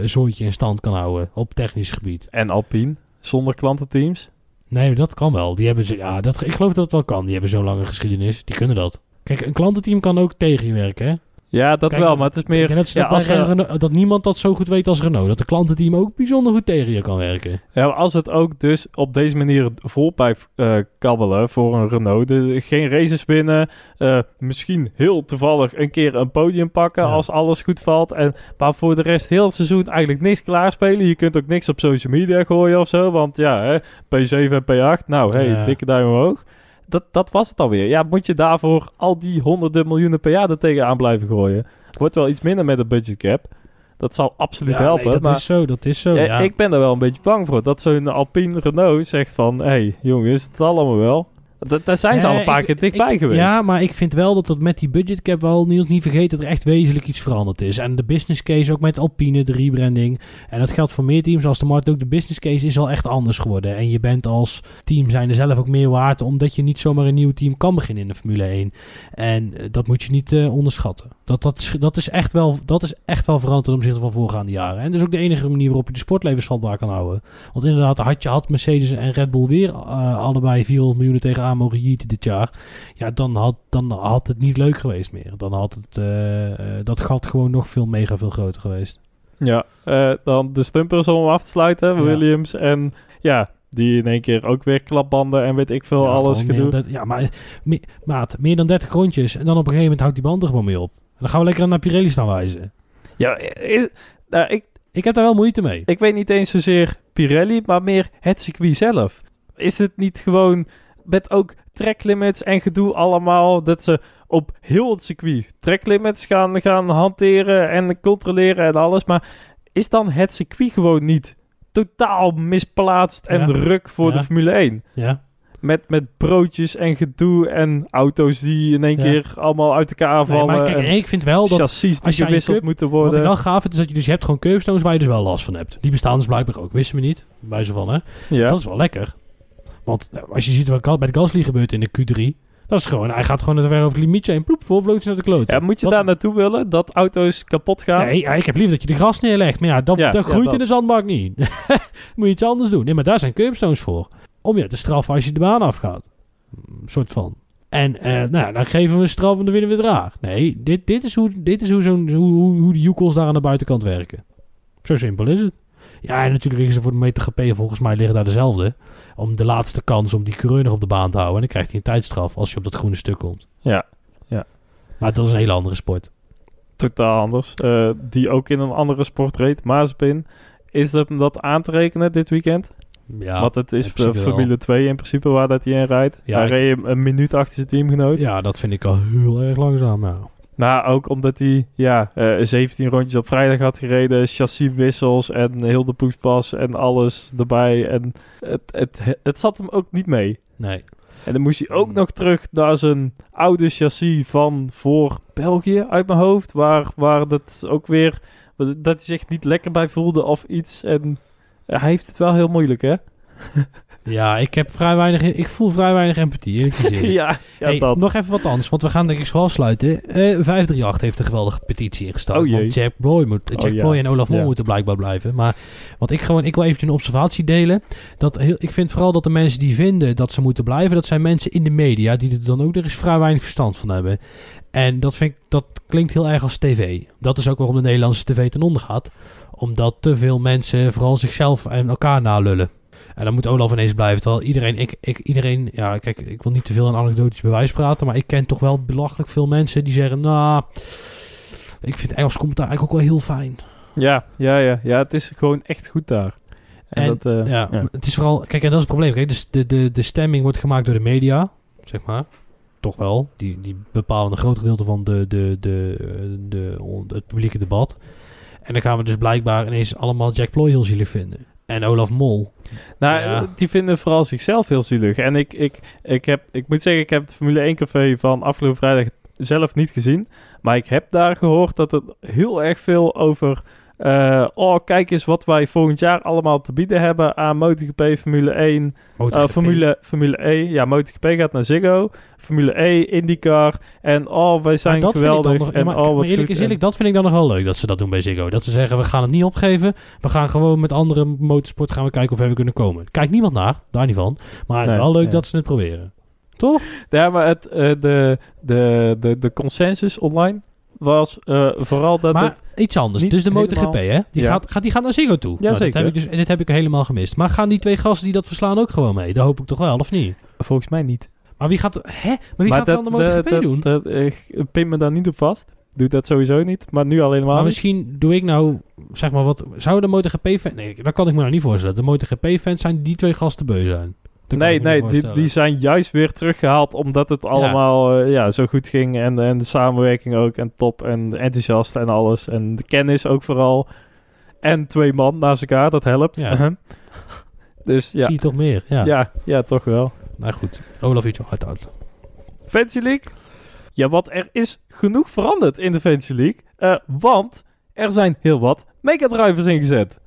eh, zooitje in stand kan houden. Op technisch gebied. En Alpine, zonder klantenteams. Nee, dat kan wel. Die hebben ze, ja, dat, ik geloof dat het wel kan. Die hebben zo'n lange geschiedenis. Die kunnen dat. Kijk, een klantenteam kan ook tegen je werken, hè? Ja, dat Kijk, wel, maar het is meer... En ja, als, Renault- dat niemand dat zo goed weet als Renault. Dat de klantenteam ook bijzonder goed tegen je kan werken. Ja, maar als het ook dus op deze manier vol blijft eh, kabbelen voor een Renault. De, geen races winnen. eh, misschien heel toevallig een keer een podium pakken Ja. als alles goed valt. En, maar voor de rest heel het seizoen eigenlijk niks klaarspelen. Je kunt ook niks op social media gooien of zo. Want ja, hè, P7 en P8. Nou, hey, Ja. dikke duim omhoog. Dat, dat was het alweer. Ja, moet je daarvoor al die honderden miljoenen per jaar er tegenaan blijven gooien? Wordt wel iets minder met de budget cap. Dat zal absoluut Ja, helpen. nee, dat maar is zo, dat is zo. ja, Ja, Ik ben er wel een beetje bang voor. Dat zo'n Alpine Renault zegt van... Hé hey, jongens, het zal allemaal wel. Da- daar zijn ze al een paar ik- keer dichtbij ik- geweest. Ja, maar ik vind wel dat dat met die budgetcap wel niet, niet vergeten dat er echt wezenlijk iets veranderd is. En de business case ook met Alpine, de rebranding. En dat geldt voor meer teams als de Markt ook. De business case is wel echt anders geworden. En je bent als team zijn er zelf ook meer waard, omdat je niet zomaar een nieuw team kan beginnen in de Formule 1. En eh, dat moet je niet eh, onderschatten. Dat, dat, is, dat, is echt wel, dat is echt wel veranderd ten opzichte van voorgaande jaren. En dat is ook de enige manier waarop je de sportlevens vatbaar kan houden. Want inderdaad, had, je, had Mercedes en Red Bull weer eh, allebei 400 miljoen tegenaan jieten dit jaar. Ja, dan had, dan had het niet leuk geweest meer. Dan had het, eh, eh, dat gat gewoon nog veel mega veel groter geweest. Ja, eh, dan de stumpers om af te sluiten. Ja. Williams en ja, die in één keer ook weer klapbanden en weet ik veel, Ja, alles gedoe. ja, maar me- maat, meer dan 30 rondjes. En dan op een gegeven moment houdt die band er gewoon mee op. En dan gaan we lekker naar Pirelli staan wijzen. Ja, is, nou, ik, Ik heb daar wel moeite mee. ik weet niet eens zozeer Pirelli, maar meer het circuit zelf. Is het niet gewoon met ook tracklimits en gedoe allemaal, dat ze op heel het circuit tracklimits gaan, gaan hanteren en controleren en alles, maar is dan het circuit gewoon niet totaal misplaatst en Ja. ruk voor Ja. de Formule 1? Ja, Met, met broodjes en gedoe en auto's die in één Ja. keer allemaal uit elkaar nee, vallen. maar kijk, en ik vind wel dat... chassis die gewisseld cup- moeten Wat ik worden. wel gaaf vind, is dat je dus je hebt gewoon curbstones waar je dus wel last van hebt. Die bestaan dus blijkbaar ook. Wisten we niet. Bij ze van, hè. ja. Dat is wel lekker. Want eh, als je ziet wat Gal- met Gasly gebeurt in de Q3... Dat is gewoon... Hij gaat gewoon de ver over het limietje en ploep, vol naar de klote. ja, moet je Dat- daar naartoe willen dat auto's kapot gaan? Nee, ja, ik heb liever dat je de gras neerlegt. Maar ja, dat, Ja, dat ja, groeit dat. in de zandbak niet. Moet je iets anders doen. Nee, maar daar zijn curbstones voor. Om je te straffen als je de baan afgaat. Een soort van. En eh, nou, dan geven we een straf en dan winnen we het raar. Nee, dit, dit is, hoe, dit is hoe, zo'n, hoe, hoe, hoe de joekels daar aan de buitenkant werken. Zo simpel is het. Ja, en natuurlijk liggen ze voor de MotoGP volgens mij liggen daar dezelfde. Om de laatste kans om die coureur nog op de baan te houden. En dan krijgt hij een tijdstraf als je op dat groene stuk komt. Ja, ja. Maar dat is een hele andere sport. Totaal anders. Eh, die ook in een andere sport reed, Mazepin. Is dat, dat aan te rekenen dit weekend? Ja, Want het is eh, wel. Formule 2 in principe waar dat hij in rijdt. Ja, hij reed een minuut achter zijn teamgenoot. ja, dat vind ik al heel erg langzaam. Ja. Nou, ook omdat hij ja, eh 17 rondjes op vrijdag had gereden, chassiswissels en heel de poespas en alles erbij. En het, het, het zat hem ook niet mee. Nee. En dan moest hij ook Hmm. nog terug naar zijn oude chassis van voor België uit mijn hoofd. Waar, waar dat ook weer, dat hij zich niet lekker bij voelde of iets. En hij heeft het wel heel moeilijk, hè? Ja, ik heb vrij weinig... Ik voel vrij weinig empathie, ja, ja Hey, dat. nog even wat anders, want we gaan denk ik zo afsluiten. Eh 538 heeft een geweldige petitie ingesteld. Oh want Jack Ploy, moet, Oh Jack ja. En Olaf Mol Ja. moeten blijkbaar blijven. Maar wat ik gewoon, ik wil even een observatie delen. Dat heel, ik vind vooral dat de mensen die vinden dat ze moeten blijven, dat zijn mensen in de media die er dan ook er eens vrij weinig verstand van hebben. En dat vind ik, dat klinkt heel erg als tv. Dat is ook waarom de Nederlandse tv ten onder gaat. Omdat te veel mensen vooral zichzelf en elkaar nalullen. En dan moet Olaf ineens blijven. Terwijl iedereen, ik, ik, iedereen, ja, kijk, ik wil niet te veel aan anekdotisch bewijs praten. Maar ik ken toch wel belachelijk veel mensen die zeggen: Nou, ik vind Engels commentaar eigenlijk ook wel heel fijn. Ja, ja, ja, ja, het is gewoon echt goed daar. En, En, dat, eh, ja, ja. het is vooral, kijk, en dat is het probleem. Kijk, dus de, de, de stemming wordt gemaakt door de media, zeg maar. Toch wel. Die, die bepalen een groot gedeelte van de, de, de, de, de, het publieke debat. En dan gaan we dus blijkbaar ineens allemaal Jack Ploy heel zielig vinden. En Olaf Mol. Nou, Ja. die vinden vooral zichzelf heel zielig. En ik, ik, ik, heb, ik moet zeggen, ik heb het Formule 1 café van afgelopen vrijdag zelf niet gezien. Maar ik heb daar gehoord dat het heel erg veel over... eh, oh, kijk eens wat wij volgend jaar allemaal te bieden hebben aan MotoGP, Formule 1, eh. Formule, Formule E. Ja, MotoGP gaat naar Ziggo. Formule E, IndyCar. En oh, wij zijn dat geweldig. ja, en maar, oh, wat eerlijk is eerlijk, dat vind ik dan nog wel leuk dat ze dat doen bij Ziggo. Dat ze zeggen, we gaan het niet opgeven. We gaan gewoon met andere motorsport gaan we kijken of we kunnen komen. Kijkt niemand naar, daar niet van. Maar Nee, wel leuk dat ze het proberen. Toch? Ja, maar het, eh, de, de, de, de consensus online was eh, vooral dat maar het... iets anders. Dus de helemaal- MotoGP, hè? Die, Ja. gaat, gaat, die gaat naar Ziggo toe. Nou, zeker. Dat heb ik dus, en dit heb ik helemaal gemist. Maar gaan die twee gasten die dat verslaan ook gewoon mee? Dat hoop ik toch wel, of niet? Volgens mij niet. Maar wie gaat, hè? Maar wie gaat dat, dan de MotoGP dat- doen? Dat, eh, pin me daar niet op vast. Doe dat sowieso niet. Maar nu al helemaal maar niet. misschien doe ik nou, zeg maar wat... Zou de MotoGP-fan... Nee, dat kan ik me nou niet voorstellen. De MotoGP-fans zijn die twee gasten beu zijn. Nee, nee, die, die zijn juist weer teruggehaald omdat het allemaal eh, ja, zo goed ging. En, en de samenwerking ook. En top. En enthousiast en alles. En de kennis ook vooral. En twee man naast elkaar, dat helpt. Ja. dus ja. Zie je toch meer? Ja. ja. Ja, toch wel. Nou goed, Olaf iets hard uit. Fantasy League? Ja, want er is genoeg veranderd in de Fantasy League. Eh, want er zijn heel wat Mega Drivers ingezet.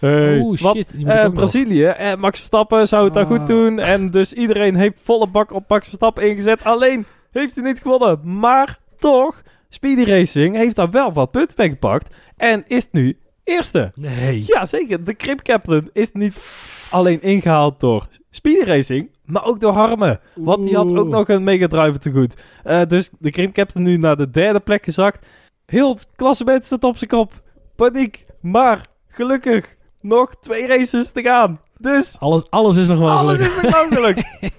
Hey, wat, shit. Eh. Brazilië en Max Verstappen zou het daar Ah. goed doen. En dus iedereen heeft volle bak op Max Verstappen ingezet. Alleen heeft hij niet gewonnen. Maar toch, Speedy Racing heeft daar wel wat punten mee gepakt. En is nu eerste. Nee. Ja, zeker. De Crip Captain is niet alleen ingehaald door Speedy Racing, maar ook door Harmen. Want die had ook nog een Mega Driver te goed. Eh, dus de Crip Captain nu naar de derde plek gezakt. Heel het klassement staat op zijn kop. Paniek. Maar gelukkig nog twee races te gaan. Dus Alles, alles is nog mogelijk. alles is nog mogelijk.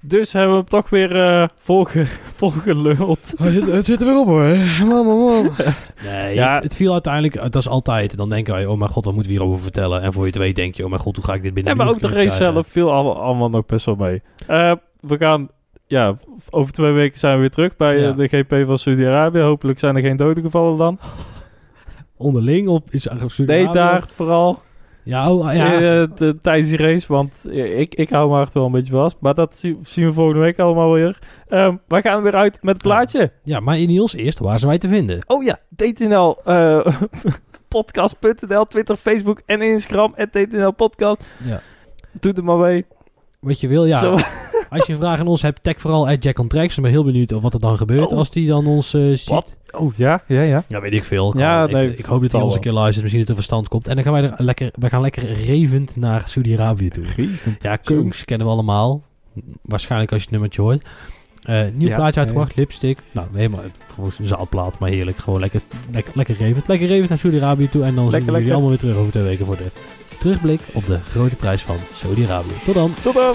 dus hebben we hem toch weer eh volge, volgeluld. het, zit er weer op hoor. Man, man, man. Nee, Ja. het, het viel uiteindelijk, dat is altijd, dan denken wij, oh mijn god, wat moeten we hierover vertellen? En voor je het weet denk je, oh mijn god, hoe ga ik dit binnen Ja, maar ook de race krijgen? zelf viel al- allemaal nog best wel mee. Eh, we gaan, ja, over twee weken zijn we weer terug bij eh, Ja. de GP van Saudi-Arabië. Hopelijk zijn er geen doden gevallen dan. Onderling op is Nee, daar vooral. Ja, oh, ja. eh, de, tijdens die race, want eh, ik, ik hou mijn hart wel een beetje vast. Maar dat zie- zien we volgende week allemaal weer. Ehm wij gaan weer uit met het plaatje. ja, maar Niels, eerst, waar zijn wij te vinden? Oh ja, DTNL. eh, podcast.nl, Twitter, Facebook en Instagram. En DTNL Podcast. Ja. Doe het maar mee. Wat je wil, ja. Zo. Als je een vraag aan ons hebt, tag vooral at Jack on Tracks. Ik ben heel benieuwd of wat er dan gebeurt Oh. als die dan ons eh, ziet. Oh ja, ja, ja. Ja, weet ik veel. Kan- Ja, ik, nee, ik hoop dat hij ons een keer luistert. Misschien dat er verstand komt. En dan gaan wij er lekker, wij gaan lekker revend naar Saudi-Arabië toe. Ja, Kungs kennen we allemaal. Waarschijnlijk als je het nummertje hoort. Eh, nieuw Ja, plaatje uitgebracht, lipstick. Nou, helemaal gewoon een zaalplaat, maar heerlijk. Gewoon lekker, lekker, lekker revend. Lekker revend naar Saudi-Arabië toe. En dan zien Lekker, we jullie allemaal weer terug over twee weken voor de terugblik op de grote prijs van Saudi-Arabië. Tot dan! Tot dan.